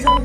周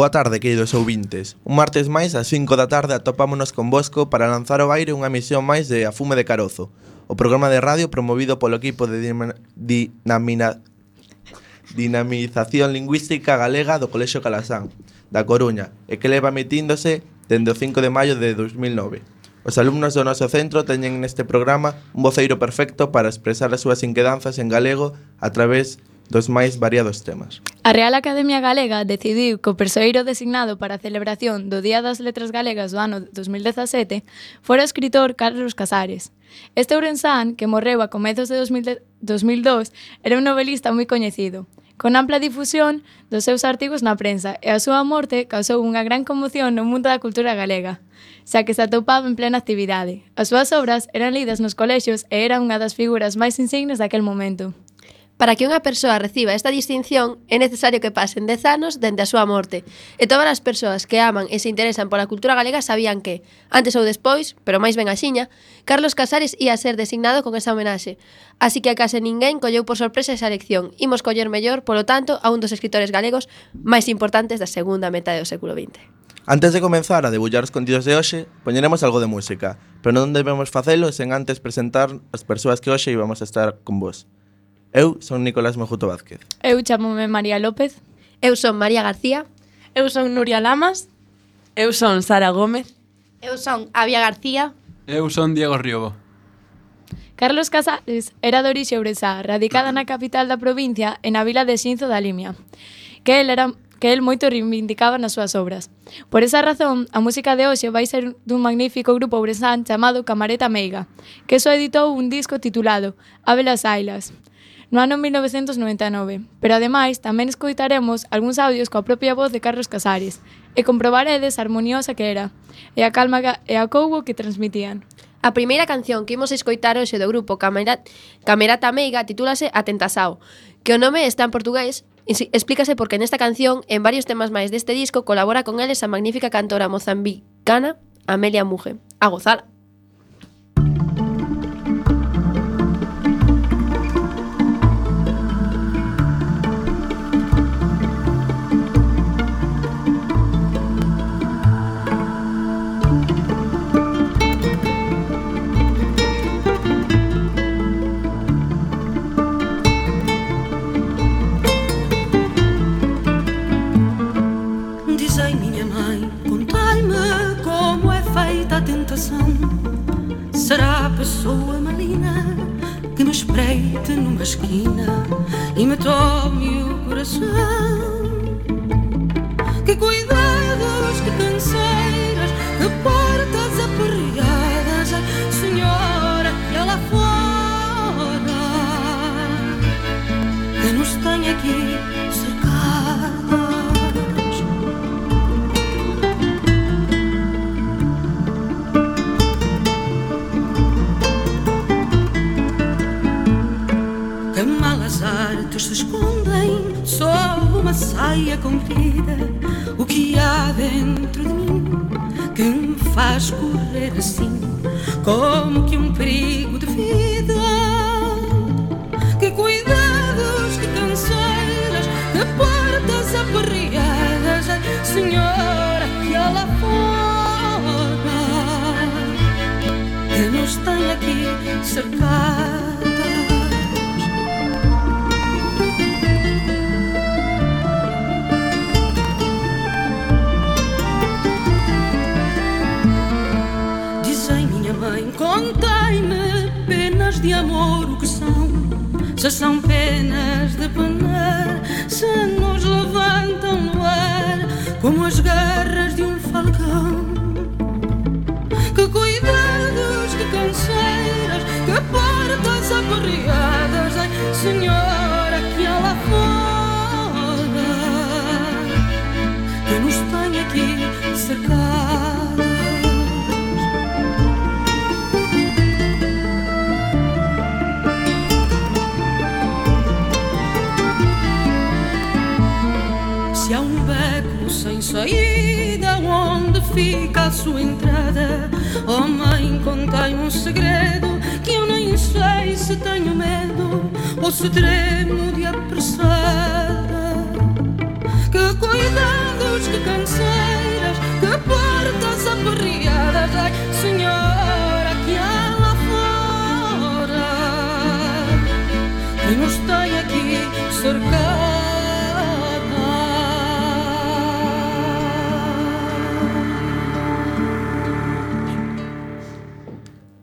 Boa tarde, queridos ouvintes. Un martes máis ás 5 da tarde atopámonos con Bosco para lanzar ao aire unha emisión máis de A Fume de Carozo, o programa de radio promovido polo equipo de dinamina... dinamización lingüística galega do Colexio Calasán, da Coruña, e que leva emitíndose dende o 5 de maio de 2009. Os alumnos do noso centro teñen neste programa un voceiro perfecto para expresar as súas inquedanzas en galego a través dos máis variados temas. A Real Academia Galega decidiu que o persoeiro designado para a celebración do Día das Letras Galegas do ano 2017 fora o escritor Carlos Casares. Este ourensán, que morreu a comezos de 2002, era un novelista moi coñecido, con ampla difusión dos seus artigos na prensa e a súa morte causou unha gran conmoción no mundo da cultura galega, xa que se atopaba en plena actividade. As súas obras eran lidas nos colexios e era unha das figuras máis insignes daquel momento. Para que unha persoa reciba esta distinción é necesario que pasen 10 anos dende a súa morte. E todas as persoas que aman e se interesan pola cultura galega sabían que, antes ou despois, pero máis ben axiña, Carlos Casares ia ser designado con esa homenaxe. Así que a case ninguén colleu por sorpresa esa elección. Imos coller mellor, polo tanto, a un dos escritores galegos máis importantes da segunda metade do século XX. Antes de comenzar a debullar os contidos de hoxe, poñeremos algo de música, pero non debemos facelo sen antes presentar as persoas que hoxe íbamos a estar con vos. Eu son Nicolás Mojuto Vázquez. Eu chamome María López. Eu son María García. Eu son Nuria Lamas. Eu son Sara Gómez. Eu son Avia García. Eu son Diego Riobo. Carlos Casares era de orixe ourensá, radicada na capital da provincia e na vila de Xinzo da Limia, que el era que el moito reivindicaba nas súas obras. Por esa razón, a música de hoxe vai ser dun magnífico grupo ourensán chamado Camareta Meiga, que só editou un disco titulado Ave las Ailas, no ano 1999, pero ademais tamén escoitaremos algúns audios coa propia voz de Carlos Casares e comprobaredes a harmoniosa que era e a calma e a coubo que transmitían. A primeira canción que imos escoitar hoxe do grupo Camera, Camerata Meiga titúlase Atentasao, que o nome está en portugués, explícase porque nesta canción, en varios temas máis deste disco, colabora con eles a magnífica cantora mozambicana Amelia Muge. A gozala! Será a malina que me espreite numa esquina e me tome o coração. Que cuidados, que canseiras, que portas aperreadas, senhora, que lá fora que nos tem aqui sob uma saia comprida. O que há dentro de mim que me faz correr assim, como que um perigo de vida. Que cuidados, que canseiras, que portas aperreadas, Senhora, que lá fora, que nos tem aqui cercadas. De amor o que são. Se são penas de penar, se nos levantam no ar como as garras de um falcão. Fica a sua entrada? Oh mãe, contai-me um segredo que eu nem sei se tenho medo ou se tremo de apressada. Que cuidados, que canseiras, que portas aperreadas, ai Senhora, que há lá fora, que nos tem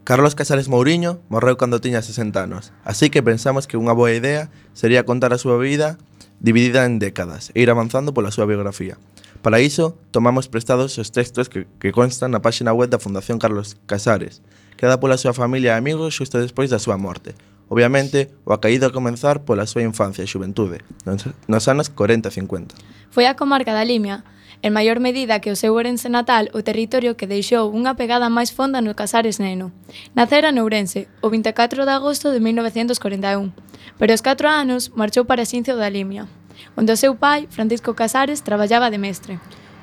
Carlos Casares Mouriño morreu cando tiña 60 anos, así que pensamos que unha boa idea sería contar a súa vida dividida en décadas e ir avanzando pola súa biografía. Para iso, tomamos prestados os textos que, que constan na páxina web da Fundación Carlos Casares, creada pola súa familia e amigos xusto despois da súa morte. Obviamente, o acaído a comenzar pola súa infancia e xuventude, nos anos 40 e 50. Foi a comarca da Limia, en maior medida que o seu Ourense natal, o territorio que deixou unha pegada máis fonda no Casares Neno. Nacera en Ourense, o 24 de agosto de 1941, pero aos 4 anos marchou para Xincio da Limia, onde o seu pai, Francisco Casares, traballaba de mestre.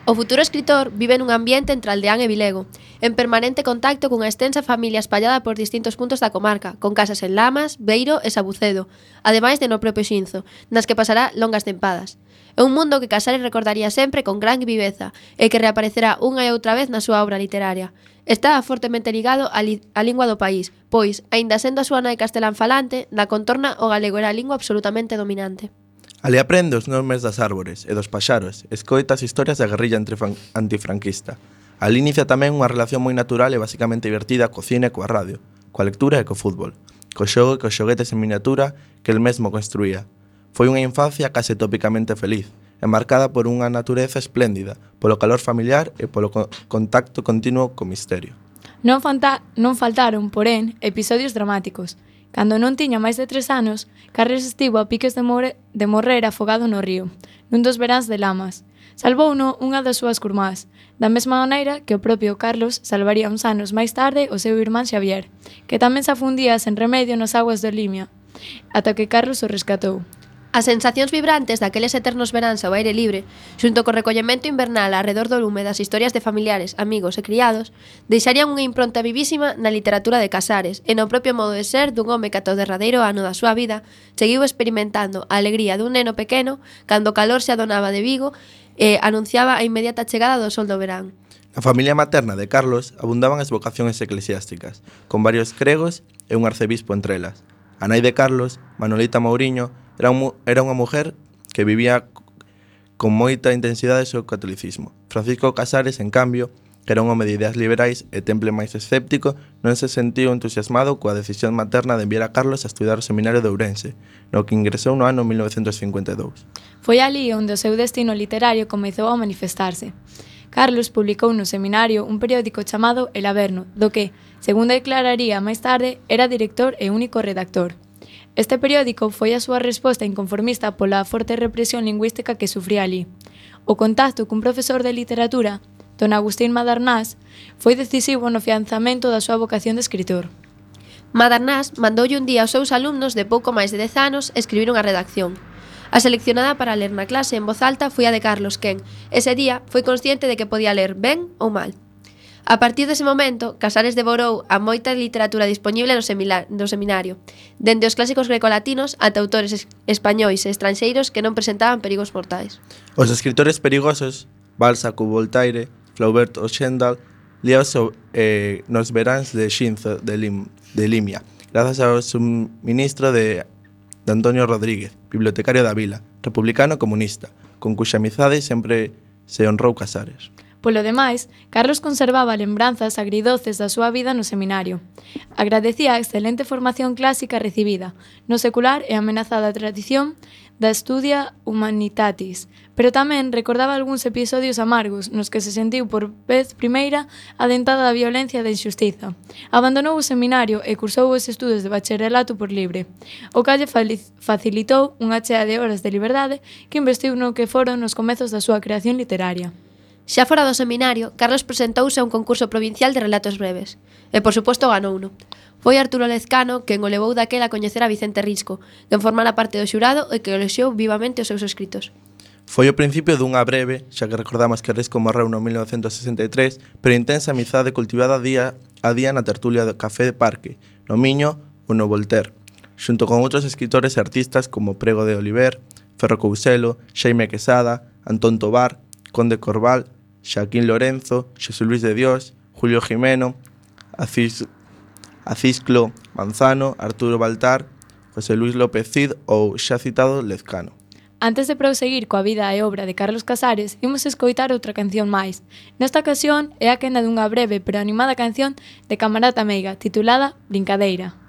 O futuro escritor vive nun ambiente entre Aldeán e Vilego, en permanente contacto cunha extensa familia espallada por distintos puntos da comarca, con casas en Lamas, Beiro e Sabucedo, ademais de no propio Xinzo, nas que pasará longas tempadas. É un mundo que Casares recordaría sempre con gran viveza e que reaparecerá unha e outra vez na súa obra literaria. Está fortemente ligado á, li á lingua do país, pois, aínda sendo a súa nai castelán falante, na contorna o galego era a lingua absolutamente dominante. Ali aprende os nomes das árbores e dos paxaros, escoita as historias da guerrilla antifranquista. Ali inicia tamén unha relación moi natural e basicamente divertida co cine e coa radio, coa lectura e co fútbol, co xogo e co xoguetes en miniatura que el mesmo construía, Foi unha infancia case tópicamente feliz, enmarcada por unha natureza espléndida, polo calor familiar e polo co contacto continuo co misterio. Non, fanta non faltaron, porén, episodios dramáticos. Cando non tiña máis de tres anos, Carles estivo a piques de, more de morrer afogado no río, nun dos veráns de lamas. Salvouno unha das súas curmás, da mesma maneira que o propio Carlos salvaría uns anos máis tarde o seu irmán Xavier, que tamén se afundía sen remedio nas aguas do Limia, ata que Carlos o rescatou. As sensacións vibrantes daqueles eternos veráns ao aire libre, xunto co recollemento invernal arredor do lume das historias de familiares, amigos e criados, deixarían unha impronta vivísima na literatura de Casares e no propio modo de ser dun home que ata o derradeiro ano da súa vida seguiu experimentando a alegría dun neno pequeno cando o calor se adonaba de Vigo e anunciaba a inmediata chegada do sol do verán. A familia materna de Carlos abundaban as vocacións eclesiásticas, con varios cregos e un arcebispo entre elas. A nai de Carlos, Manolita Mauriño, Era, un, era unha mujer que vivía con moita intensidade o seu catolicismo. Francisco Casares, en cambio, que era un home de ideas liberais e temple máis escéptico, non se sentiu entusiasmado coa decisión materna de enviar a Carlos a estudar o seminario de Ourense, no que ingresou no ano 1952. Foi ali onde o seu destino literario comezou a manifestarse. Carlos publicou no seminario un periódico chamado El Averno, do que, segundo declararía máis tarde, era director e único redactor. Este periódico foi a súa resposta inconformista pola forte represión lingüística que sufría ali. O contacto cun profesor de literatura, don Agustín Madarnás, foi decisivo no fianzamento da súa vocación de escritor. Madarnás mandoulle un día aos seus alumnos de pouco máis de 10 anos escribir unha redacción. A seleccionada para ler na clase en voz alta foi a de Carlos Ken. Ese día foi consciente de que podía ler ben ou mal. A partir dese momento, Casares devorou a moita literatura dispoñible no, semila, no seminario, dende os clásicos grecolatinos ata autores es, españois e estranxeiros que non presentaban perigos mortais. Os escritores perigosos, Balzac ou Voltaire, Flaubert ou Stendhal, liaos eh, nos veráns de Xinzo de, Lim, de Limia, grazas ao suministro de, de Antonio Rodríguez, bibliotecario da vila, republicano comunista, con cuxa amizade sempre se honrou Casares. Polo demais, Carlos conservaba lembranzas agridoces da súa vida no seminario. Agradecía a excelente formación clásica recibida, no secular e amenazada tradición da estudia Humanitatis, pero tamén recordaba algúns episodios amargos nos que se sentiu por vez primeira adentada da violencia e da injustiza. Abandonou o seminario e cursou os estudos de bacharelato por libre. O calle facilitou unha chea de horas de liberdade que investiu no que foron os comezos da súa creación literaria. Xa fora do seminario, Carlos presentouse a un concurso provincial de relatos breves, e por suposto ganouno. Foi Arturo Lezcano quen o levou daquela a coñecer a Vicente Risco, quen formara parte do xurado e que eloxiou vivamente os seus escritos. Foi o principio dunha breve, xa que recordamos que Risco morreu no 1963, pero intensa amizade cultivada día a día na tertulia do Café de Parque, no Miño ou no Voltaire, xunto con outros escritores e artistas como Prego de Oliver, Ferro Couselo, Xeime Quesada, Antón Tobar, Conde Corval, Xaquín Lorenzo, Xesú Luis de Dios, Julio Jimeno, Acis, Acisclo Manzano, Arturo Baltar, José Luis López Cid ou xa citado Lezcano. Antes de proseguir coa vida e obra de Carlos Casares, imos escoitar outra canción máis. Nesta ocasión é a quenda dunha breve pero animada canción de Camarata Meiga, titulada Brincadeira.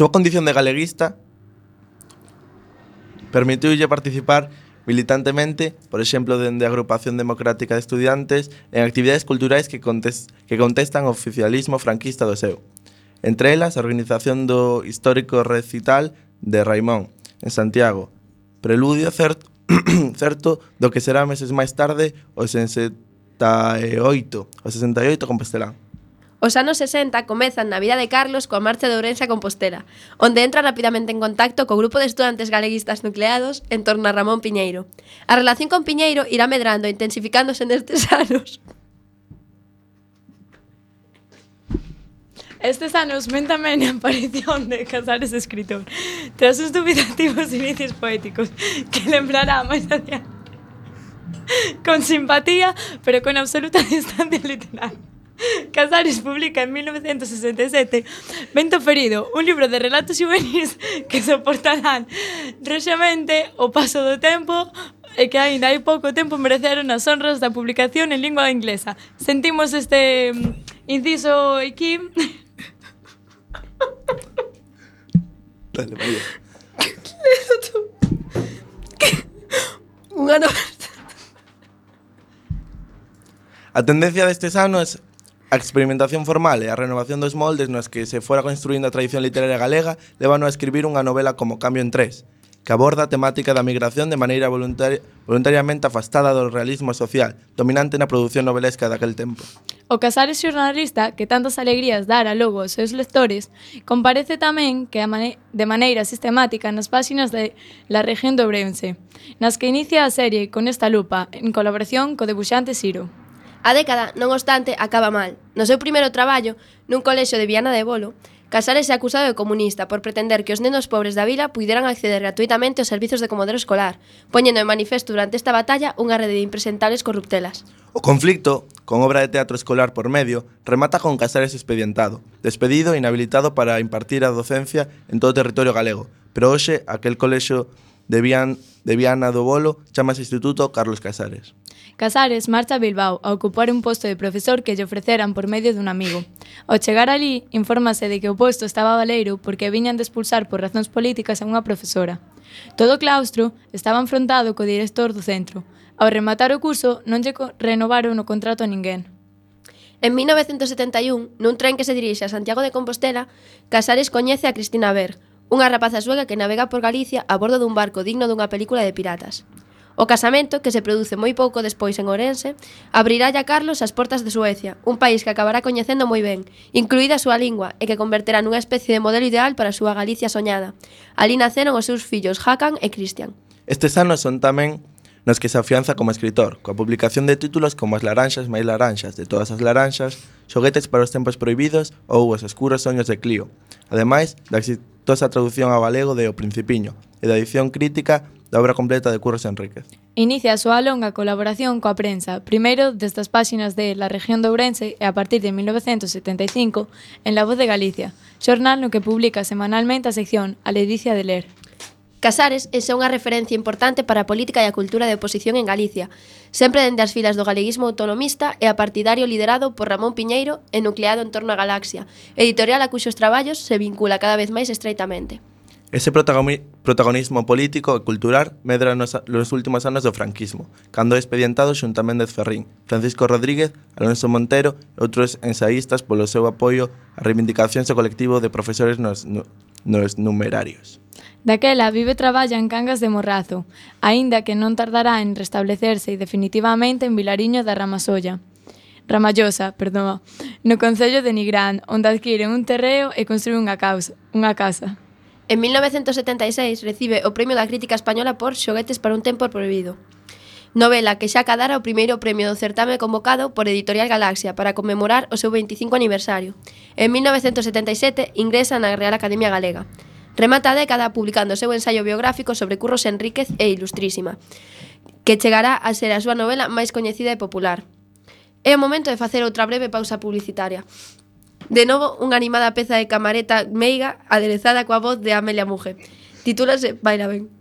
súa condición de galeguista permitiulle participar militantemente, por exemplo, dende a Agrupación Democrática de Estudiantes, en actividades culturais que, contest que contestan o oficialismo franquista do seu. Entre elas, a organización do histórico recital de Raimón, en Santiago, preludio certo, certo do que será meses máis tarde o 68, o 68 con Os anos 60 comezan na vida de Carlos coa marcha de Ourense a Compostela, onde entra rapidamente en contacto co grupo de estudantes galeguistas nucleados en torno a Ramón Piñeiro. A relación con Piñeiro irá medrando e intensificándose nestes anos. Estes anos ven tamén a aparición de Casares escritor Tras os dubitativos inicios poéticos Que lembrará máis adiante Con simpatía, pero con absoluta distancia literal Casares publica en 1967 Vento Ferido, un libro de relatos juvenis que soportarán rexamente o paso do tempo e que aínda hai pouco tempo mereceron as honras da publicación en lingua inglesa. Sentimos este mm, inciso aquí. Dale, María. Unha ano A tendencia destes anos A experimentación formal e a renovación dos moldes nos que se fora construindo a tradición literaria galega levan a escribir unha novela como Cambio en Tres, que aborda a temática da migración de maneira voluntari voluntariamente afastada do realismo social, dominante na produción novelesca daquel tempo. O Casares xornalista, que tantas alegrías dara logo aos seus lectores, comparece tamén que mane de maneira sistemática nas páxinas de La Región do Brense, nas que inicia a serie con esta lupa, en colaboración co debuxante Siro. A década, non obstante, acaba mal. No seu primeiro traballo, nun colexo de Viana de Bolo, Casares é acusado de comunista por pretender que os nenos pobres da vila puideran acceder gratuitamente aos servizos de comodoro escolar, poñendo en manifesto durante esta batalla unha rede de impresentables corruptelas. O conflicto, con obra de teatro escolar por medio, remata con Casares expedientado, despedido e inhabilitado para impartir a docencia en todo o territorio galego, pero hoxe aquel colexo de, Vian, de Viana do Bolo chamase Instituto Carlos Casares. Casares marcha a Bilbao a ocupar un posto de profesor que lle ofreceran por medio dun amigo. Ao chegar ali, infórmase de que o posto estaba valeiro porque viñan de expulsar por razóns políticas a unha profesora. Todo o claustro estaba enfrontado co director do centro. Ao rematar o curso, non lle renovaron o contrato a ninguén. En 1971, nun tren que se dirixe a Santiago de Compostela, Casares coñece a Cristina Berg, unha rapaza sueca que navega por Galicia a bordo dun barco digno dunha película de piratas. O casamento, que se produce moi pouco despois en Ourense, abrirá a Carlos as portas de Suecia, un país que acabará coñecendo moi ben, incluída a súa lingua, e que converterá nunha especie de modelo ideal para a súa Galicia soñada. Ali naceron os seus fillos Hakan e Cristian. Estes anos son tamén nos que se afianza como escritor, coa publicación de títulos como As laranxas máis laranxas, de todas as laranxas, Xoguetes para os tempos prohibidos ou Os escuros soños de Clio, ademais da exitosa traducción ao galego de O Principiño e da edición crítica da obra completa de Curros Enríquez. Inicia a súa longa colaboración coa prensa, primeiro destas páxinas de La región de Ourense e a partir de 1975 en La Voz de Galicia, xornal no que publica semanalmente a sección A Ledicia de Ler. Casares é unha referencia importante para a política e a cultura de oposición en Galicia, sempre dende as filas do galeguismo autonomista e a partidario liderado por Ramón Piñeiro e nucleado en torno a Galaxia, editorial a cuxos traballos se vincula cada vez máis estreitamente. Ese protagonismo político e cultural medra nos, nos últimos anos do franquismo, cando é expedientado xuntamente de Ferrín, Francisco Rodríguez, Alonso Montero e outros ensaístas polo seu apoio a reivindicacións do colectivo de profesores nos, nos numerarios. Daquela vive e traballa en Cangas de Morrazo, aínda que non tardará en restablecerse definitivamente en Vilariño da Ramasolla. Ramallosa, perdón, no Concello de Nigrán, onde adquire un terreo e construí unha causa, unha casa. En 1976 recibe o Premio da Crítica Española por Xoguetes para un tempo prohibido. Novela que xa cadara o primeiro premio do certame convocado por Editorial Galaxia para conmemorar o seu 25 aniversario. En 1977 ingresa na Real Academia Galega. Remata a década publicando o seu ensaio biográfico sobre Curros Enríquez e Ilustrísima, que chegará a ser a súa novela máis coñecida e popular. É o momento de facer outra breve pausa publicitaria. De novo, unha animada peza de camareta meiga aderezada coa voz de Amelia Muge. Titúlase Baila ben.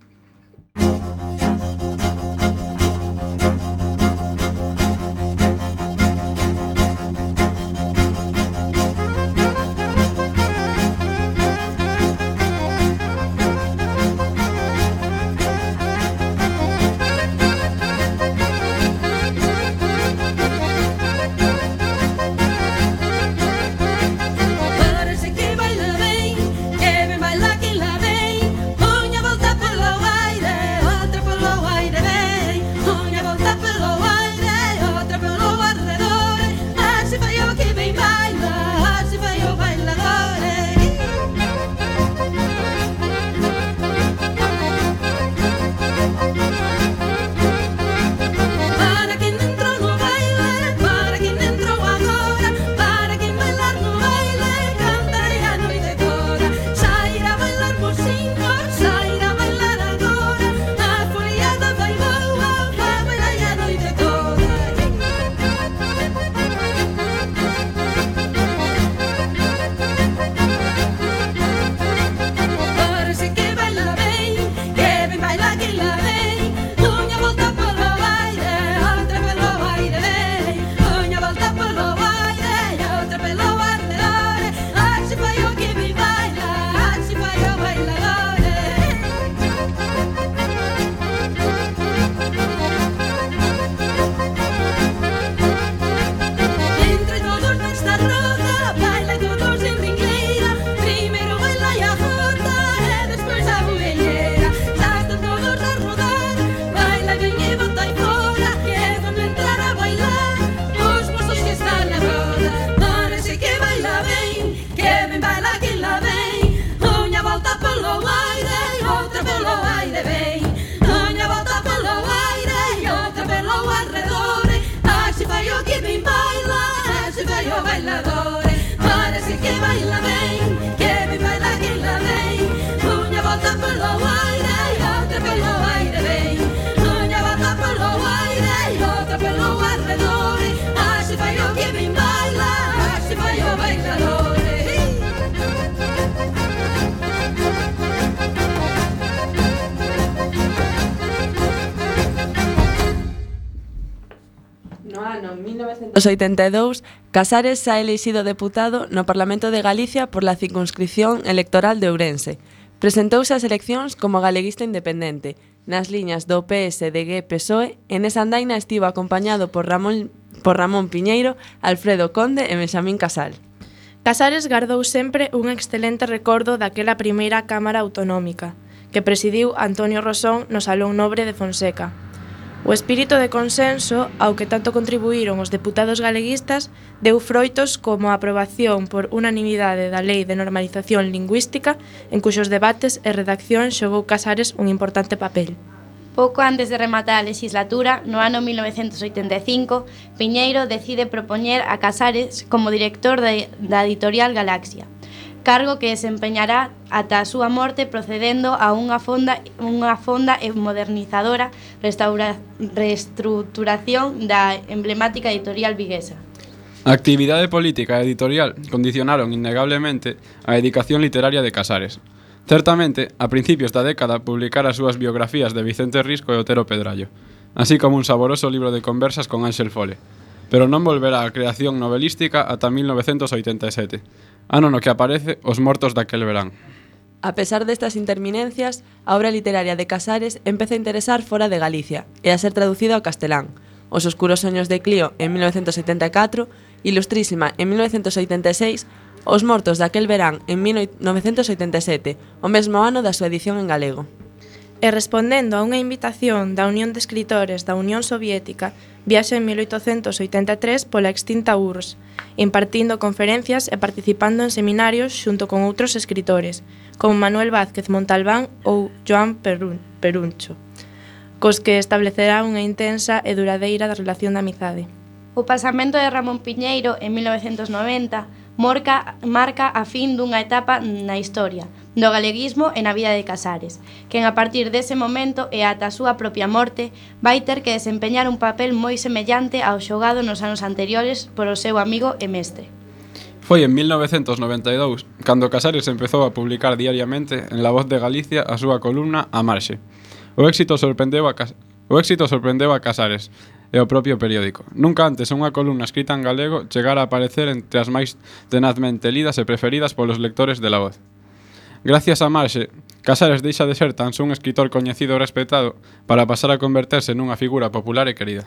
82, Casares xa elixido deputado no Parlamento de Galicia por la circunscripción electoral de Ourense. Presentouse ás eleccións como galeguista independente. Nas liñas do PSD-PSOE, en esa andaina estivo acompañado por Ramón, por Ramón Piñeiro, Alfredo Conde e Benxamín Casal. Casares gardou sempre un excelente recordo daquela primeira Cámara Autonómica, que presidiu Antonio Rosón no Salón Nobre de Fonseca, O espírito de consenso ao que tanto contribuíron os deputados galeguistas deu froitos como a aprobación por unanimidade da Lei de Normalización Lingüística, en cuxos debates e redacción xogou Casares un importante papel. Pouco antes de rematar a legislatura, no ano 1985, Piñeiro decide propoñer a Casares como director de, da editorial Galaxia cargo que desempeñará ata a súa morte procedendo a unha fonda, unha fonda e modernizadora restaura, reestruturación da emblemática editorial viguesa. A actividade política e editorial condicionaron innegablemente a dedicación literaria de Casares. Certamente, a principios da década publicara as súas biografías de Vicente Risco e Otero Pedrallo, así como un saboroso libro de conversas con Ángel Fole, pero non volverá á creación novelística ata 1987, Ah, ano no que aparece Os mortos daquel verán. A pesar destas interminencias, a obra literaria de Casares empeza a interesar fora de Galicia e a ser traducida ao castelán. Os oscuros soños de Clio en 1974, Ilustrísima en 1986, Os mortos daquel verán en 1987, o mesmo ano da súa edición en galego. E respondendo a unha invitación da Unión de Escritores da Unión Soviética, viaxe en 1883 pola extinta URSS, impartindo conferencias e participando en seminarios xunto con outros escritores, como Manuel Vázquez Montalbán ou Joan Perun Peruncho, cos que establecerá unha intensa e duradeira relación de amizade. O pasamento de Ramón Piñeiro en 1990 morca, marca a fin dunha etapa na historia, do galeguismo e na vida de Casares, quen a partir dese momento e ata a súa propia morte vai ter que desempeñar un papel moi semellante ao xogado nos anos anteriores polo seu amigo e mestre. Foi en 1992 cando Casares empezou a publicar diariamente en La Voz de Galicia a súa columna A Marxe. O éxito sorprendeu a, Cas o éxito sorprendeu a Casares e o propio periódico. Nunca antes unha columna escrita en galego chegara a aparecer entre as máis tenazmente lidas e preferidas polos lectores de La Voz. Gracias a Marxe, Casares deixa de ser tan só un escritor coñecido e respetado para pasar a converterse nunha figura popular e querida.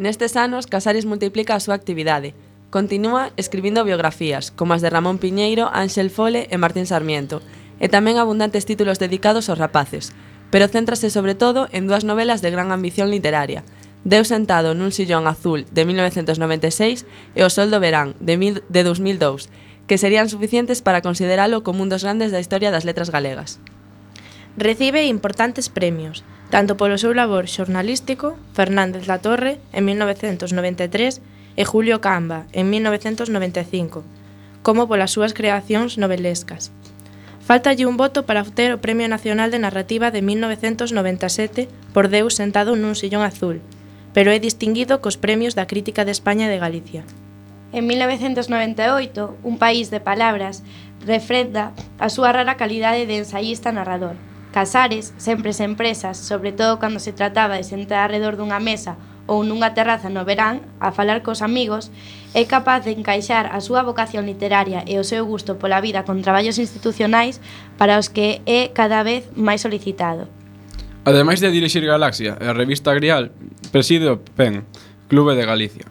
Nestes anos, Casares multiplica a súa actividade. Continúa escribindo biografías, como as de Ramón Piñeiro, Ángel Fole e Martín Sarmiento, e tamén abundantes títulos dedicados aos rapaces, pero céntrase sobre todo en dúas novelas de gran ambición literaria, Deu sentado nun sillón azul de 1996 e O sol do verán de, mil, de 2002, que serían suficientes para consideralo como un dos grandes da historia das letras galegas. Recibe importantes premios, tanto polo seu labor xornalístico, Fernández La Torre en 1993 e Julio Camba en 1995, como polas súas creacións novelescas. Faltalle un voto para obter o Premio Nacional de Narrativa de 1997 por Deus sentado nun sillón azul, pero é distinguido cos premios da Crítica de España e de Galicia. En 1998, Un país de palabras refrenda a súa rara calidade de ensaísta narrador. Casares, sempre sen presas, sobre todo cando se trataba de sentar alrededor dunha mesa ou nunha terraza no verán a falar cos amigos, é capaz de encaixar a súa vocación literaria e o seu gusto pola vida con traballos institucionais para os que é cada vez máis solicitado. Ademais de dirixir Galaxia e a revista Grial, preside o PEN, Clube de Galicia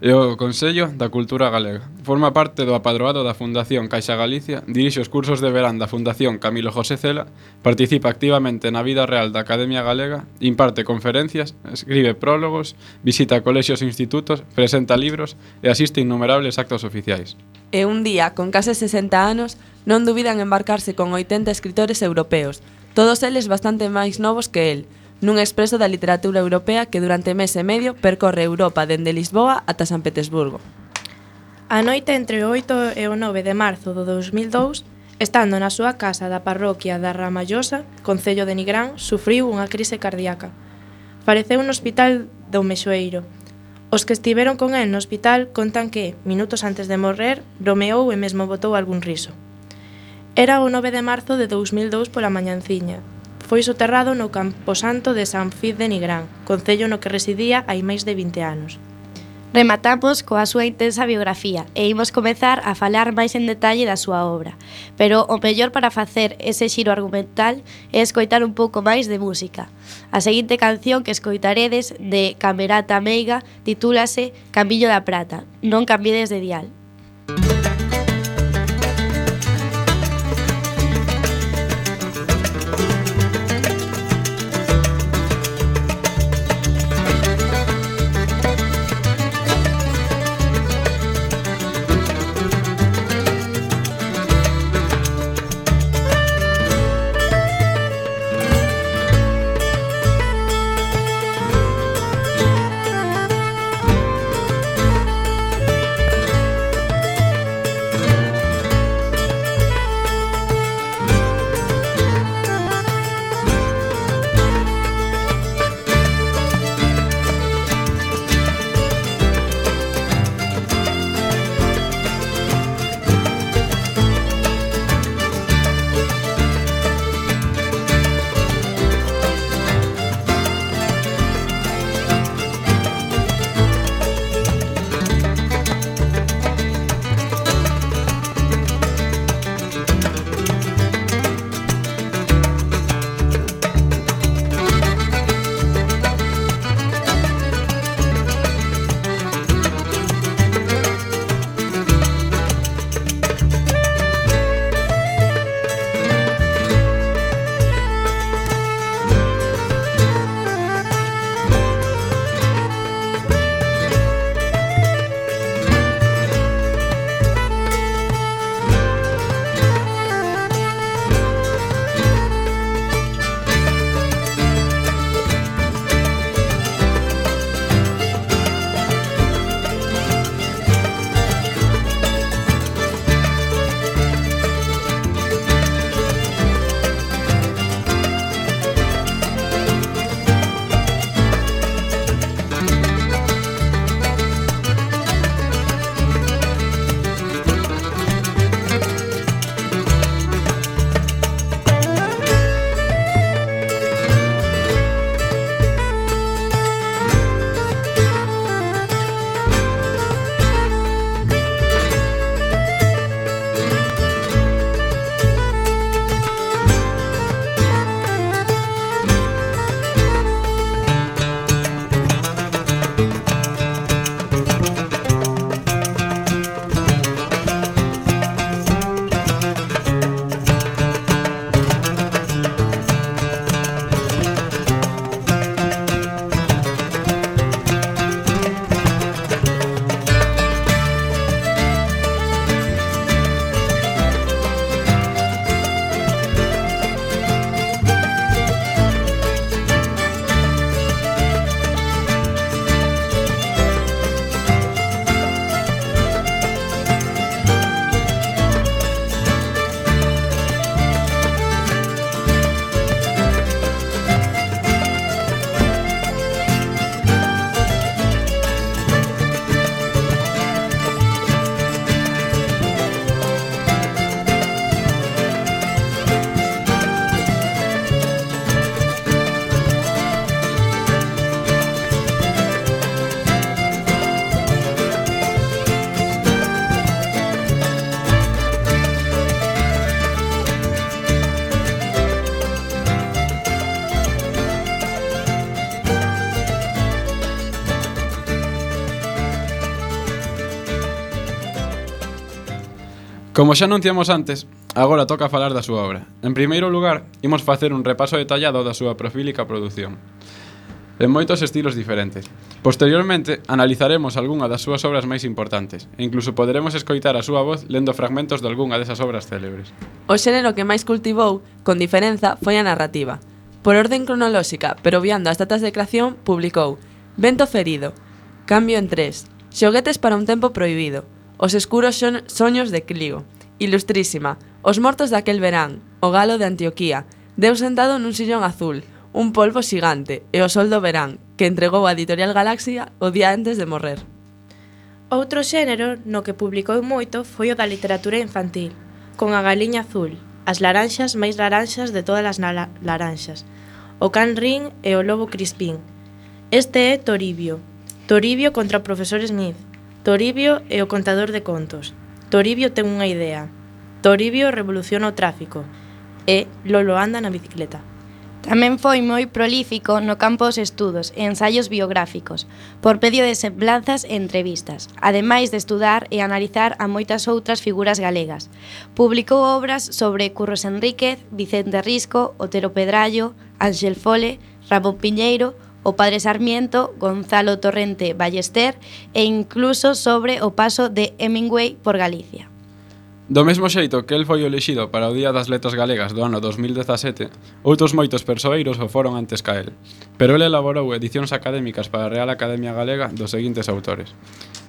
e o Consello da Cultura Galega. Forma parte do apadroado da Fundación Caixa Galicia, dirixe os cursos de verán da Fundación Camilo José Cela, participa activamente na vida real da Academia Galega, imparte conferencias, escribe prólogos, visita colexios e institutos, presenta libros e asiste innumerables actos oficiais. E un día, con case 60 anos, non dubidan embarcarse con 80 escritores europeos, todos eles bastante máis novos que el, nun expreso da literatura europea que durante mes e medio percorre Europa dende Lisboa ata San Petersburgo. A noite entre o 8 e o 9 de marzo do 2002, estando na súa casa da parroquia da Ramallosa, Concello de Nigrán, sufriu unha crise cardíaca. Faleceu no hospital do Mexoeiro, Os que estiveron con el no hospital contan que, minutos antes de morrer, bromeou e mesmo botou algún riso. Era o 9 de marzo de 2002 pola mañanciña, Foi soterrado no camposanto de San Fid de Nigrán, concello no que residía hai máis de 20 anos. Rematamos coa súa intensa biografía e imos comezar a falar máis en detalle da súa obra. Pero o mellor para facer ese xiro argumental é escoitar un pouco máis de música. A seguinte canción que escoitaredes de Camerata Meiga titúlase Camiño da Prata, non cambides de dial. Como xa anunciamos antes, agora toca falar da súa obra. En primeiro lugar, imos facer un repaso detallado da súa profílica produción en moitos estilos diferentes. Posteriormente, analizaremos algunha das súas obras máis importantes, e incluso poderemos escoitar a súa voz lendo fragmentos de algunha desas obras célebres. O xénero que máis cultivou, con diferenza, foi a narrativa. Por orden cronolóxica, pero viando as datas de creación, publicou Vento ferido, Cambio en tres, Xoguetes para un tempo prohibido, Os escuros soños de Clio. Ilustrísima. Os mortos daquel verán. O galo de Antioquía. Deus sentado nun sillón azul. Un polvo xigante. E o sol do verán, que entregou a Editorial Galaxia o día antes de morrer. Outro xénero no que publicou moito foi o da literatura infantil, con a galiña azul, as laranxas máis laranxas de todas as laranxas, o can rin e o lobo crispín. Este é Toribio. Toribio contra Profesor Smith Toribio é o contador de contos. Toribio ten unha idea. Toribio revoluciona o tráfico e Lolo anda na bicicleta. Tamén foi moi prolífico no campo dos estudos e ensaios biográficos, por medio de semblanzas e entrevistas, ademais de estudar e analizar a moitas outras figuras galegas. Publicou obras sobre Curros Enríquez, Vicente Risco, Otero Pedrallo, Ángel Fole, Ramón Piñeiro, o padre Sarmiento, Gonzalo Torrente Ballester e incluso sobre o paso de Hemingway por Galicia. Do mesmo xeito que el foi elexido para o Día das Letras Galegas do ano 2017, outros moitos persoeiros o foron antes ca el, pero el elaborou edicións académicas para a Real Academia Galega dos seguintes autores.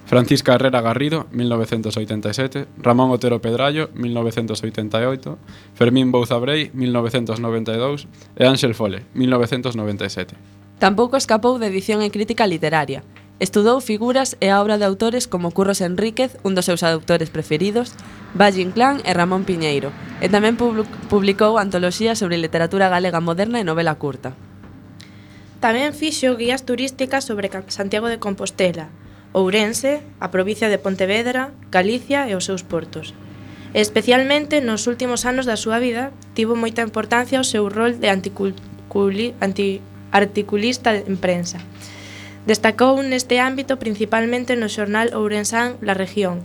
Francisca Herrera Garrido, 1987, Ramón Otero Pedrallo, 1988, Fermín Bouzabrei, 1992 e Ángel Fole, 1997. Tampouco escapou de edición e crítica literaria. Estudou figuras e a obra de autores como Curros Enríquez, un dos seus autores preferidos, Valle Inclán e Ramón Piñeiro, e tamén publicou antoloxías sobre literatura galega moderna e novela curta. Tamén fixo guías turísticas sobre Santiago de Compostela, Ourense, a provincia de Pontevedra, Galicia e os seus portos. Especialmente nos últimos anos da súa vida, tivo moita importancia o seu rol de anticul anti articulista en prensa. Destacou neste ámbito principalmente no xornal ourensán La Región,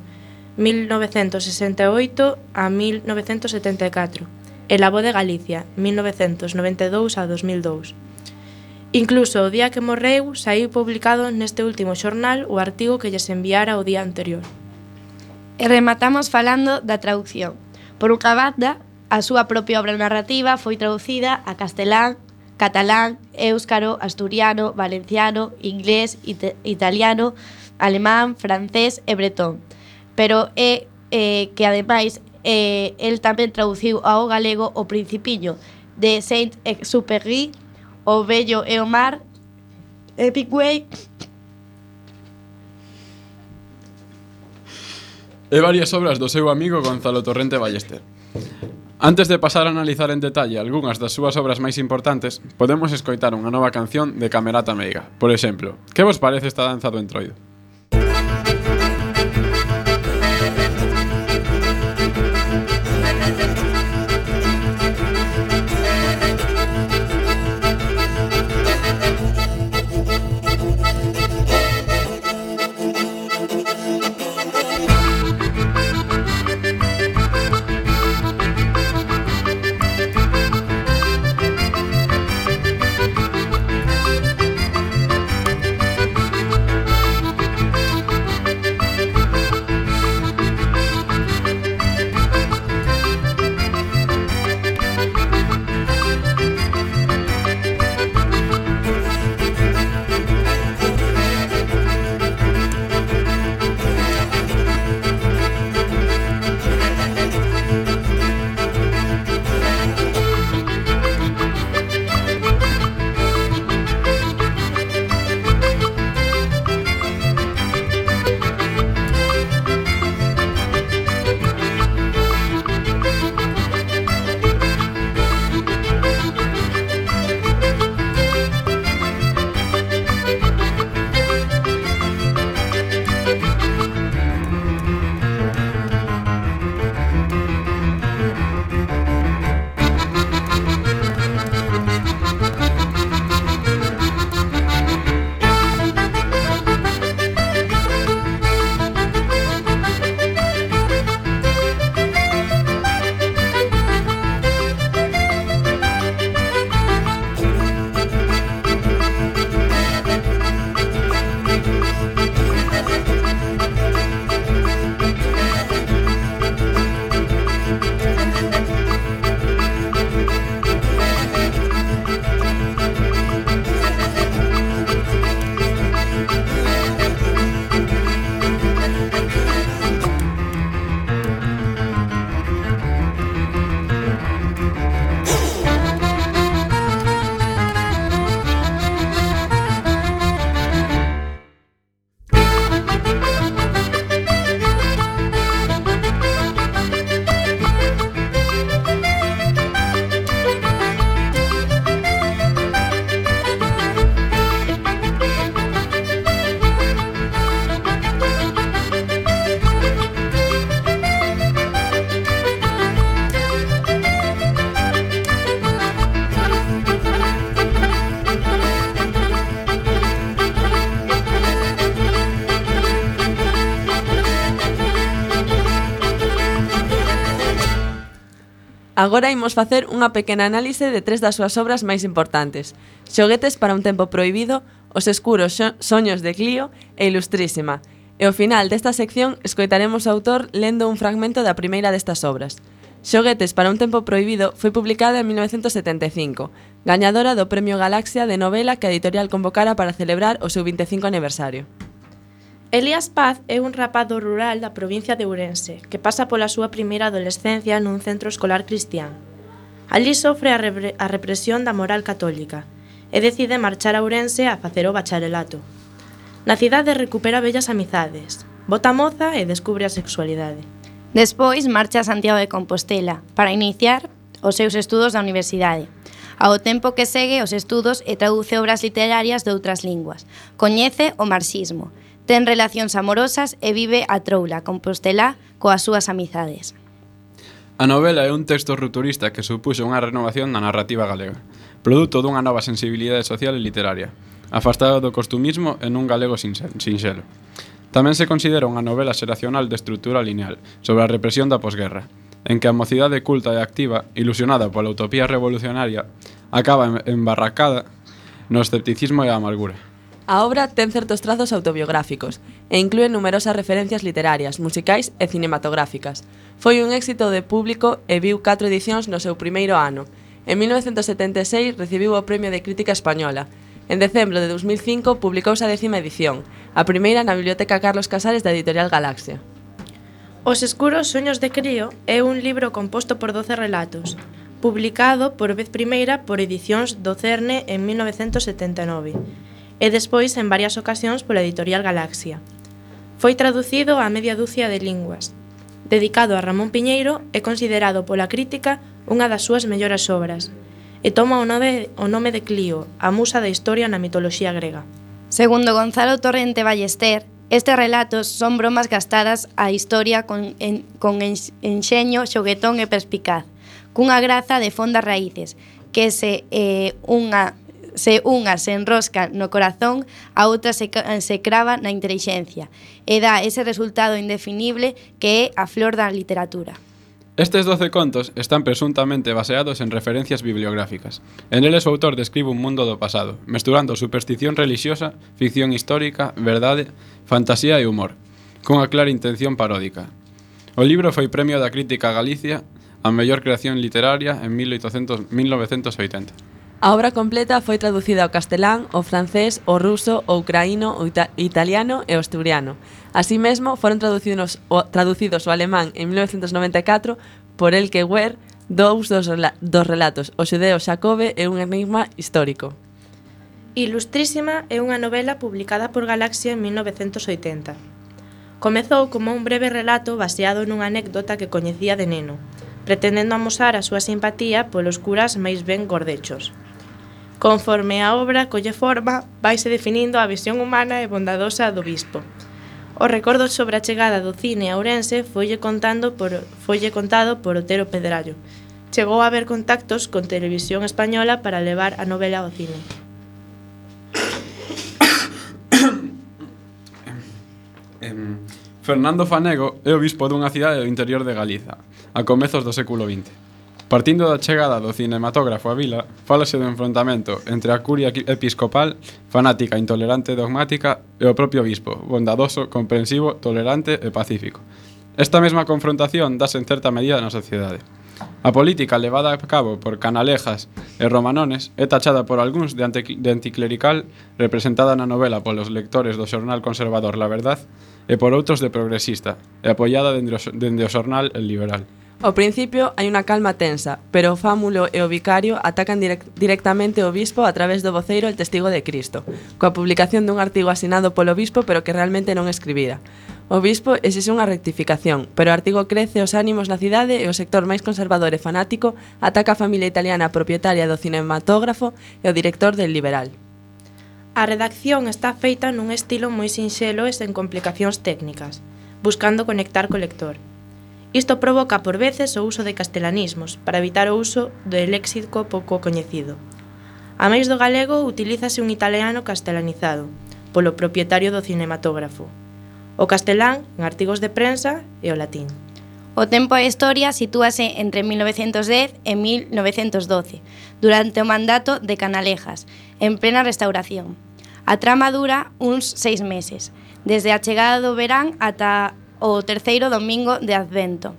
1968 a 1974, e La Voz de Galicia, 1992 a 2002. Incluso o día que morreu saiu publicado neste último xornal o artigo que lles enviara o día anterior. E rematamos falando da traducción. Por unha banda, a súa propia obra narrativa foi traducida a castelán, catalán, éuscaro, asturiano, valenciano, inglés, it italiano, alemán, francés e bretón. Pero é eh, que ademais eh, el tamén traduciu ao galego o Principiño de Saint-Exupéry, o Bello e o Mar, Epicway e varias obras do seu amigo Gonzalo Torrente Ballester. Antes de pasar a analizar en detalle algunhas das súas obras máis importantes, podemos escoitar unha nova canción de Camerata Meiga. Por exemplo, que vos parece esta danza do entroido? Agora imos facer unha pequena análise de tres das súas obras máis importantes. Xoguetes para un tempo proibido, Os escuros soños de Clio e Ilustrísima. E ao final desta sección escoitaremos o autor lendo un fragmento da primeira destas obras. Xoguetes para un tempo proibido foi publicada en 1975, gañadora do Premio Galaxia de novela que a editorial convocara para celebrar o seu 25 aniversario. Elías Paz é un rapaz do rural da provincia de Ourense que pasa pola súa primeira adolescencia nun centro escolar cristián. Alí sofre a, repre a represión da moral católica e decide marchar a Ourense a facer o bacharelato. Na cidade recupera bellas amizades, bota moza e descubre a sexualidade. Despois marcha a Santiago de Compostela para iniciar os seus estudos da universidade. Ao tempo que segue os estudos e traduce obras literarias de outras linguas. Coñece o marxismo ten relacións amorosas e vive a troula, Compostela, coas súas amizades. A novela é un texto rupturista que supuxo unha renovación da narrativa galega, produto dunha nova sensibilidade social e literaria, afastada do costumismo en un galego sinxelo. Tamén se considera unha novela xeracional de estrutura lineal sobre a represión da posguerra, en que a mocidade culta e activa, ilusionada pola utopía revolucionaria, acaba embarracada no escepticismo e a amargura. A obra ten certos trazos autobiográficos e inclúe numerosas referencias literarias, musicais e cinematográficas. Foi un éxito de público e viu catro edicións no seu primeiro ano. En 1976 recibiu o Premio de Crítica Española. En decembro de 2005 publicouse a décima edición, a primeira na Biblioteca Carlos Casares da Editorial Galaxia. Os escuros soños de crío é un libro composto por 12 relatos, publicado por vez primeira por Edicións do Cerne en 1979 e despois en varias ocasións pola editorial Galaxia. Foi traducido a media dúcia de linguas. Dedicado a Ramón Piñeiro é considerado pola crítica unha das súas melloras obras e toma o nome, o nome de Clio, a musa da historia na mitoloxía grega. Segundo Gonzalo Torrente Ballester, Estes relatos son bromas gastadas á historia con, en, con enxeño, xoguetón e perspicaz, cunha graza de fondas raíces, que se eh, unha se unha se enrosca no corazón, a outra se, se crava na intelixencia e dá ese resultado indefinible que é a flor da literatura. Estes 12 contos están presuntamente baseados en referencias bibliográficas. En eles o autor describe un mundo do pasado, mesturando superstición religiosa, ficción histórica, verdade, fantasía e humor, cunha clara intención paródica. O libro foi premio da crítica Galicia a mellor creación literaria en 1800, 1980. A obra completa foi traducida ao castelán, ao francés, ao ruso, ao ucraíno, ao ita italiano e ao asturiano. Así mesmo, foron traducidos, o, traducidos ao alemán en 1994 por Elke Wehr dous dos, rela dos relatos O xudeo Xacobe é un enigma histórico. Ilustrísima é unha novela publicada por Galaxia en 1980. Comezou como un breve relato baseado nunha anécdota que coñecía de neno, pretendendo amosar a súa simpatía polos curas máis ben gordechos. Conforme a obra colle forma, vaise definindo a visión humana e bondadosa do bispo. O recordo sobre a chegada do cine a Ourense foille, contando por, foille contado por Otero Pedrallo. Chegou a haber contactos con Televisión Española para levar a novela ao cine. Fernando Fanego é o bispo dunha cidade do interior de Galiza, a comezos do século XX. Partindo da chegada do cinematógrafo a vila, falase do enfrontamento entre a curia episcopal, fanática, intolerante e dogmática, e o propio bispo, bondadoso, comprensivo, tolerante e pacífico. Esta mesma confrontación dase en certa medida na sociedade. A política levada a cabo por canalejas e romanones é tachada por algúns de, de anticlerical representada na novela polos lectores do xornal conservador La Verdad e por outros de progresista e apoiada dende o, dende o xornal El Liberal. Ao principio hai unha calma tensa, pero o fámulo e o vicario atacan direc directamente o bispo a través do voceiro El Testigo de Cristo, coa publicación dun artigo asinado polo bispo pero que realmente non escribira. O bispo exixe unha rectificación, pero o artigo crece os ánimos na cidade e o sector máis conservador e fanático ataca a familia italiana propietaria do cinematógrafo e o director del Liberal. A redacción está feita nun estilo moi sinxelo e sen complicacións técnicas, buscando conectar co lector. Isto provoca por veces o uso de castelanismos para evitar o uso do léxico pouco coñecido. A máis do galego utilízase un italiano castelanizado polo propietario do cinematógrafo. O castelán en artigos de prensa e o latín. O tempo e historia sitúase entre 1910 e 1912, durante o mandato de Canalejas, en plena restauración. A trama dura uns seis meses, desde a chegada do verán ata o terceiro domingo de Advento.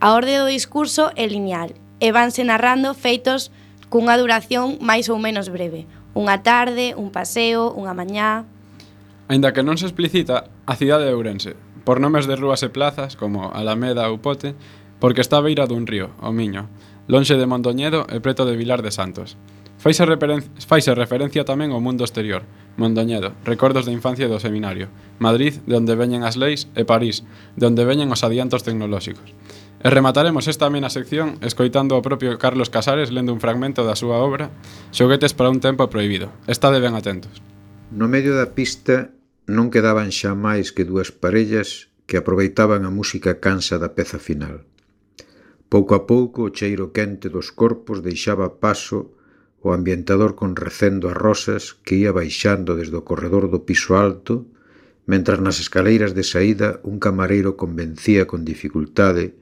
A orde do discurso é lineal e vanse narrando feitos cunha duración máis ou menos breve. Unha tarde, un paseo, unha mañá... Ainda que non se explicita, a cidade de Ourense, por nomes de rúas e plazas, como Alameda ou Pote, porque está a beira dun río, o Miño, lonxe de Mondoñedo e preto de Vilar de Santos. Faise, referen faise referencia tamén ao mundo exterior, Mondoñedo, recordos da infancia e do seminario, Madrid, de onde veñen as leis, e París, de onde veñen os adiantos tecnolóxicos. E remataremos esta amena sección escoitando ao propio Carlos Casares lendo un fragmento da súa obra Xoguetes para un tempo prohibido. Estade ben atentos. No medio da pista non quedaban xa máis que dúas parellas que aproveitaban a música cansa da peza final. Pouco a pouco o cheiro quente dos corpos deixaba paso o ambientador con recendo a rosas que ía baixando desde o corredor do piso alto, mentras nas escaleiras de saída un camareiro convencía con dificultade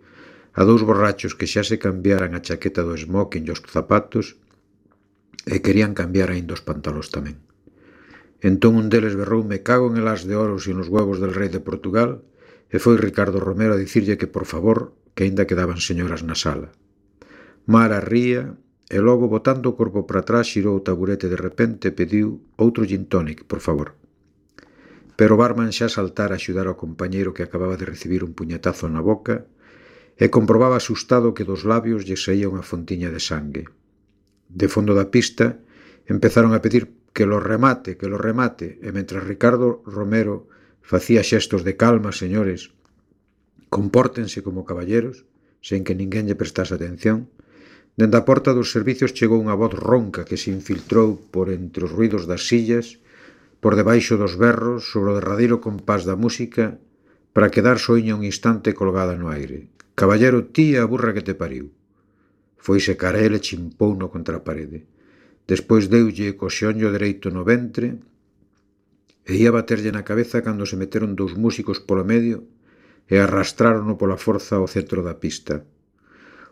a dous borrachos que xa se cambiaran a chaqueta do smoking e os zapatos e querían cambiar aínda os pantalóns tamén. Entón un deles berrou me cago en el as de oros e nos huevos del rei de Portugal e foi Ricardo Romero a dicirlle que por favor que aínda quedaban señoras na sala. Mara ría e logo botando o corpo para atrás xirou o taburete de repente e pediu outro gin tonic, por favor. Pero o barman xa saltara a axudar ao compañeiro que acababa de recibir un puñetazo na boca e comprobaba asustado que dos labios lle saía unha fontiña de sangue. De fondo da pista empezaron a pedir que lo remate, que lo remate, e mentras Ricardo Romero facía xestos de calma, señores, compórtense como caballeros, sen que ninguén lle prestase atención, Dende a porta dos servizos chegou unha voz ronca que se infiltrou por entre os ruidos das sillas, por debaixo dos berros, sobre o derradeiro compás da música, para quedar soiña un instante colgada no aire. Caballero, tía a burra que te pariu. Foise cara e chimpouno contra a parede. Despois deulle co xeonllo dereito no ventre e ia baterlle na cabeza cando se meteron dous músicos polo medio e arrastrárono pola forza ao centro da pista.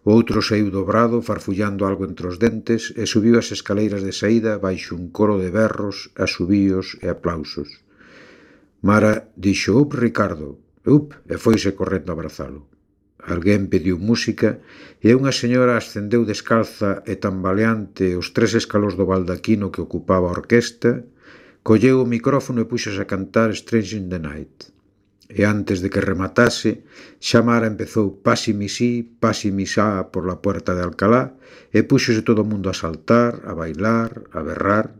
O outro saiu dobrado, farfullando algo entre os dentes, e subiu as escaleiras de saída baixo un coro de berros, asubíos e aplausos. Mara dixo up Ricardo, up, e foise correndo a abrazalo. Alguén pediu música e unha señora ascendeu descalza e tambaleante os tres escalos do baldaquino que ocupaba a orquesta, colleu o micrófono e puxose a cantar Strange in the Night. E antes de que rematase, Xamara empezou pasi misí, pasi misá pola puerta de Alcalá e púxose todo o mundo a saltar, a bailar, a berrar.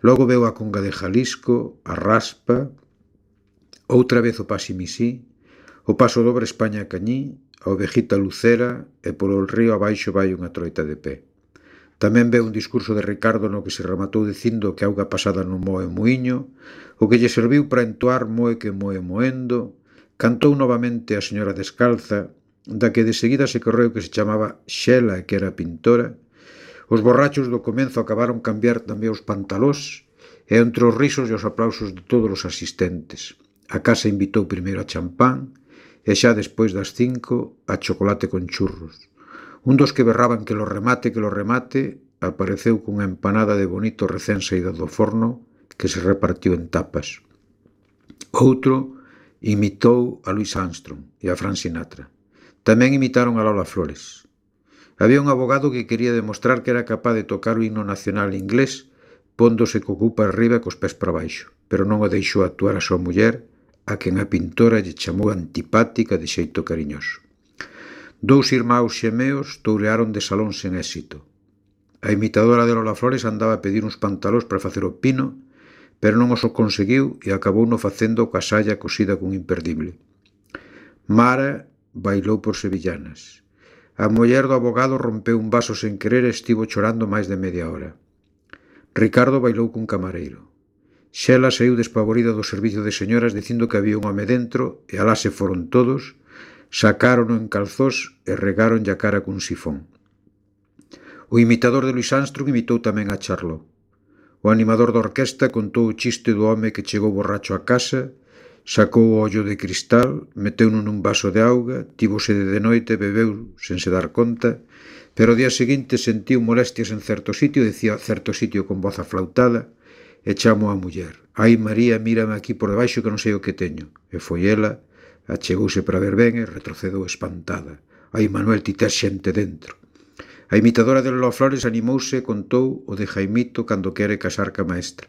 Logo veu a conga de Jalisco, a raspa, outra vez o pasi misí, o paso dobre España Cañí, a ovejita lucera e polo río abaixo vai unha troita de pé. Tamén veu un discurso de Ricardo no que se rematou dicindo que auga pasada non moe muiño, O que lle serviu para entoar moe que moe moendo, cantou novamente a señora descalza, da que de seguida se correu que se chamaba Xela e que era pintora, os borrachos do comenzo acabaron cambiar tamén os pantalós e entre os risos e os aplausos de todos os asistentes. A casa invitou primeiro a champán e xa despois das cinco a chocolate con churros. Un dos que berraban que lo remate, que lo remate, apareceu cunha empanada de bonito recén saída do forno que se repartiu en tapas. Outro imitou a Louis Armstrong e a Frank Sinatra. Tamén imitaron a Lola Flores. Había un abogado que quería demostrar que era capaz de tocar o himno nacional inglés póndose co cu para arriba e cos pés para baixo, pero non o deixou actuar a súa muller, a quen a pintora lle chamou antipática de xeito cariñoso. Dous irmãos xemeos tourearon de salón sen éxito. A imitadora de Lola Flores andaba a pedir uns pantalóns para facer o pino pero non os o conseguiu e acabou no facendo coa saia cosida cun imperdible. Mara bailou por sevillanas. A muller do abogado rompeu un vaso sen querer e estivo chorando máis de media hora. Ricardo bailou cun camareiro. Xela saiu despavorida do servicio de señoras dicindo que había un home dentro e alá se foron todos, sacárono en calzós e regáronlle a cara cun sifón. O imitador de Luis Armstrong imitou tamén a Charlot. O animador da orquesta contou o chiste do home que chegou borracho a casa, sacou o ollo de cristal, meteu-no nun vaso de auga, tivo sede de noite e bebeu sen se dar conta, pero ao día seguinte sentiu molestias en certo sitio, decía certo sitio con voz aflautada, e chamo a muller. Ai, María, mírame aquí por debaixo que non sei o que teño. E foi ela, achegouse para ver ben e retrocedou espantada. Ai, Manuel, ti tes xente dentro. A imitadora de Lola Flores animouse e contou o de Jaimito cando quere casar ca maestra.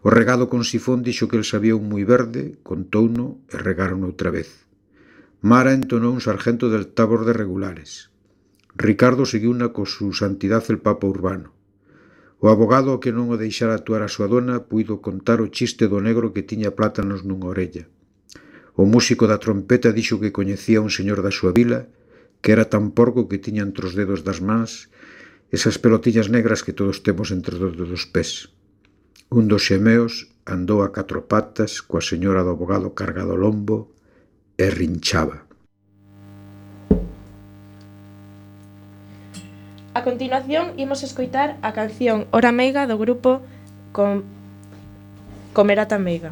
O regado con sifón dixo que el sabía un moi verde, contouno e regaron outra vez. Mara entonou un sargento del tabor de regulares. Ricardo seguiu na co su santidad el Papa Urbano. O abogado que non o deixara actuar a súa dona puido contar o chiste do negro que tiña plátanos nunha orella. O músico da trompeta dixo que coñecía un señor da súa vila que era tan porco que tiña entre os dedos das mans esas pelotillas negras que todos temos entre os dedos dos pés. Un dos xemeos andou a catro patas coa señora do abogado cargado ao lombo e rinchaba. A continuación imos escoitar a canción Hora Meiga do grupo Com... Comerata Meiga.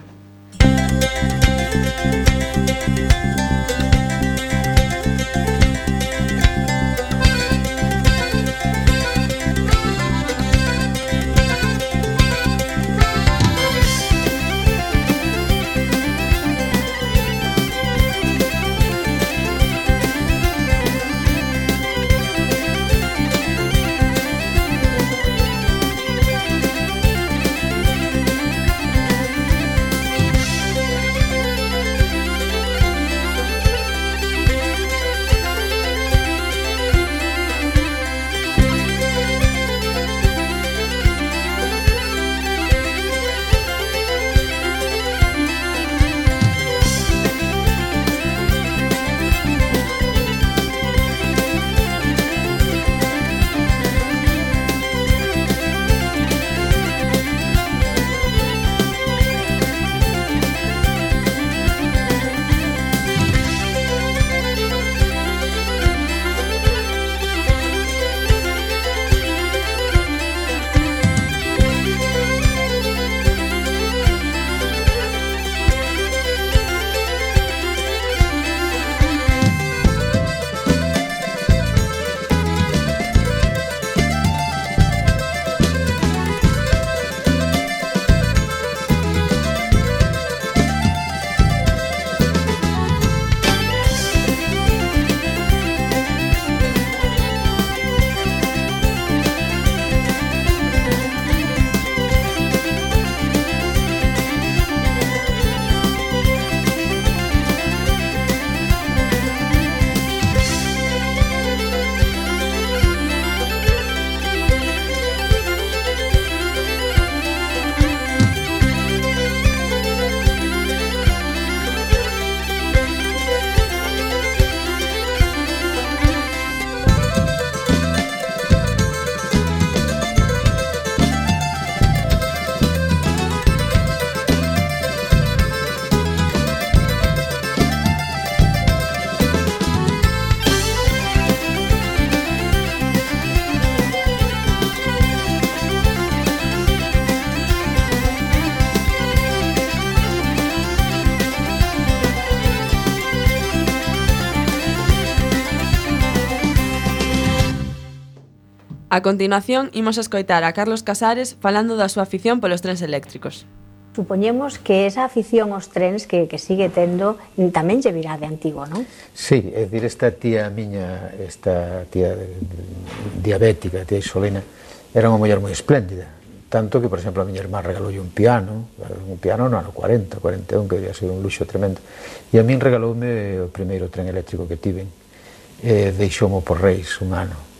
A continuación, imos escoitar a Carlos Casares falando da súa afición polos trens eléctricos. Supoñemos que esa afición aos trens que, que sigue tendo mm, tamén lle virá de antigo, non? Sí, é dicir, esta tía miña, esta tía diabética, tía Isolina, era unha muller moi espléndida, tanto que, por exemplo, a miña irmá regaloulle un piano, un piano no ano 40, 41, que debía ser un luxo tremendo, e a min regaloume o primeiro tren eléctrico que tiven, e deixoumo por reis un ano,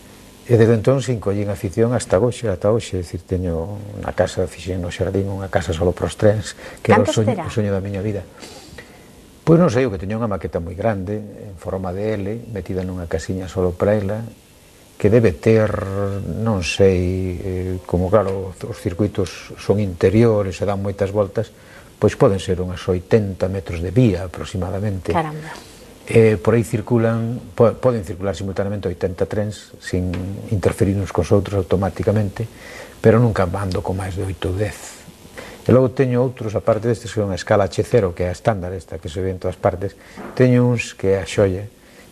E desde entón se encollín afición hasta hoxe, ata hoxe, decir, teño unha casa, fixen no xardín, unha casa solo pros trens, que era o soño, o soño da miña vida. Pois non sei, o que teño unha maqueta moi grande, en forma de L, metida nunha casiña solo para ela, que debe ter, non sei, eh, como claro, os circuitos son interiores e dan moitas voltas, pois poden ser unhas 80 metros de vía aproximadamente. Caramba Eh, por aí circulan, po, poden circular simultaneamente 80 trens sin interferir uns cos outros automáticamente, pero nunca ando con máis de 8 ou 10. E logo teño outros, aparte destes que son a escala H0, que é a estándar esta que se ve en todas partes, teño uns que é a xoia,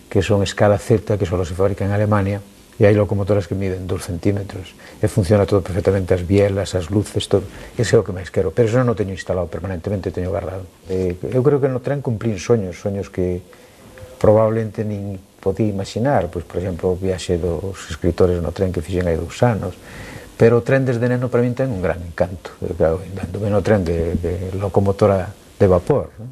que son escala Z, que só se fabrica en Alemania, e hai locomotoras que miden 2 centímetros e funciona todo perfectamente, as bielas, as luces, todo. Ese é o que máis quero, pero eso non o teño instalado permanentemente, teño guardado. Eh, eu creo que no tren cumplín soños, soños que, probablemente nin podía imaginar, pois, por exemplo, o viaxe dos escritores no tren que fixen hai dous anos, pero o tren desde neno para min ten un gran encanto, claro, andome no tren de, de locomotora de vapor. Non?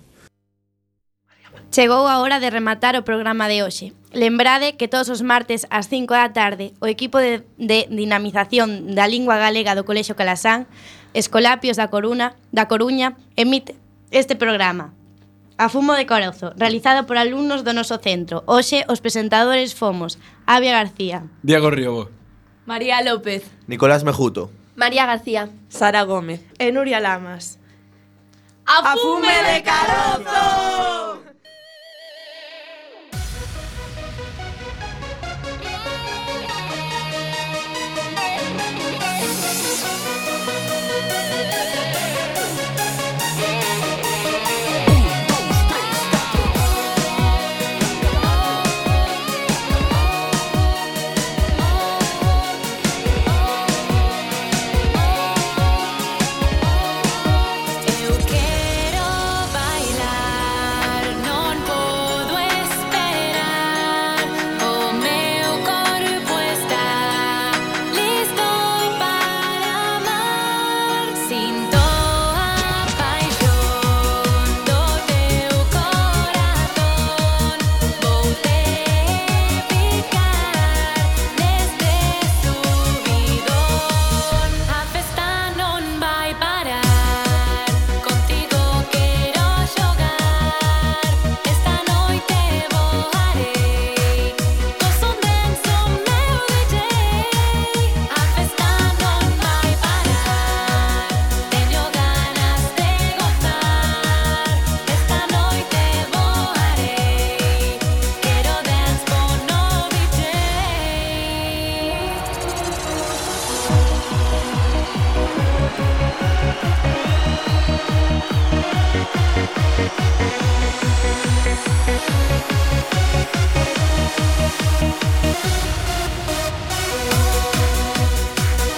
Chegou a hora de rematar o programa de hoxe. Lembrade que todos os martes ás 5 da tarde o equipo de, de dinamización da lingua galega do Colexo Calasán, Escolapios da Coruña, da Coruña emite este programa A Fumo de Corozo, realizado por alumnos do noso centro. Hoxe, os presentadores fomos Avia García, Diego Riobo, María López, Nicolás Mejuto, María García, Sara Gómez e Nuria Lamas. ¡A fume de carozo!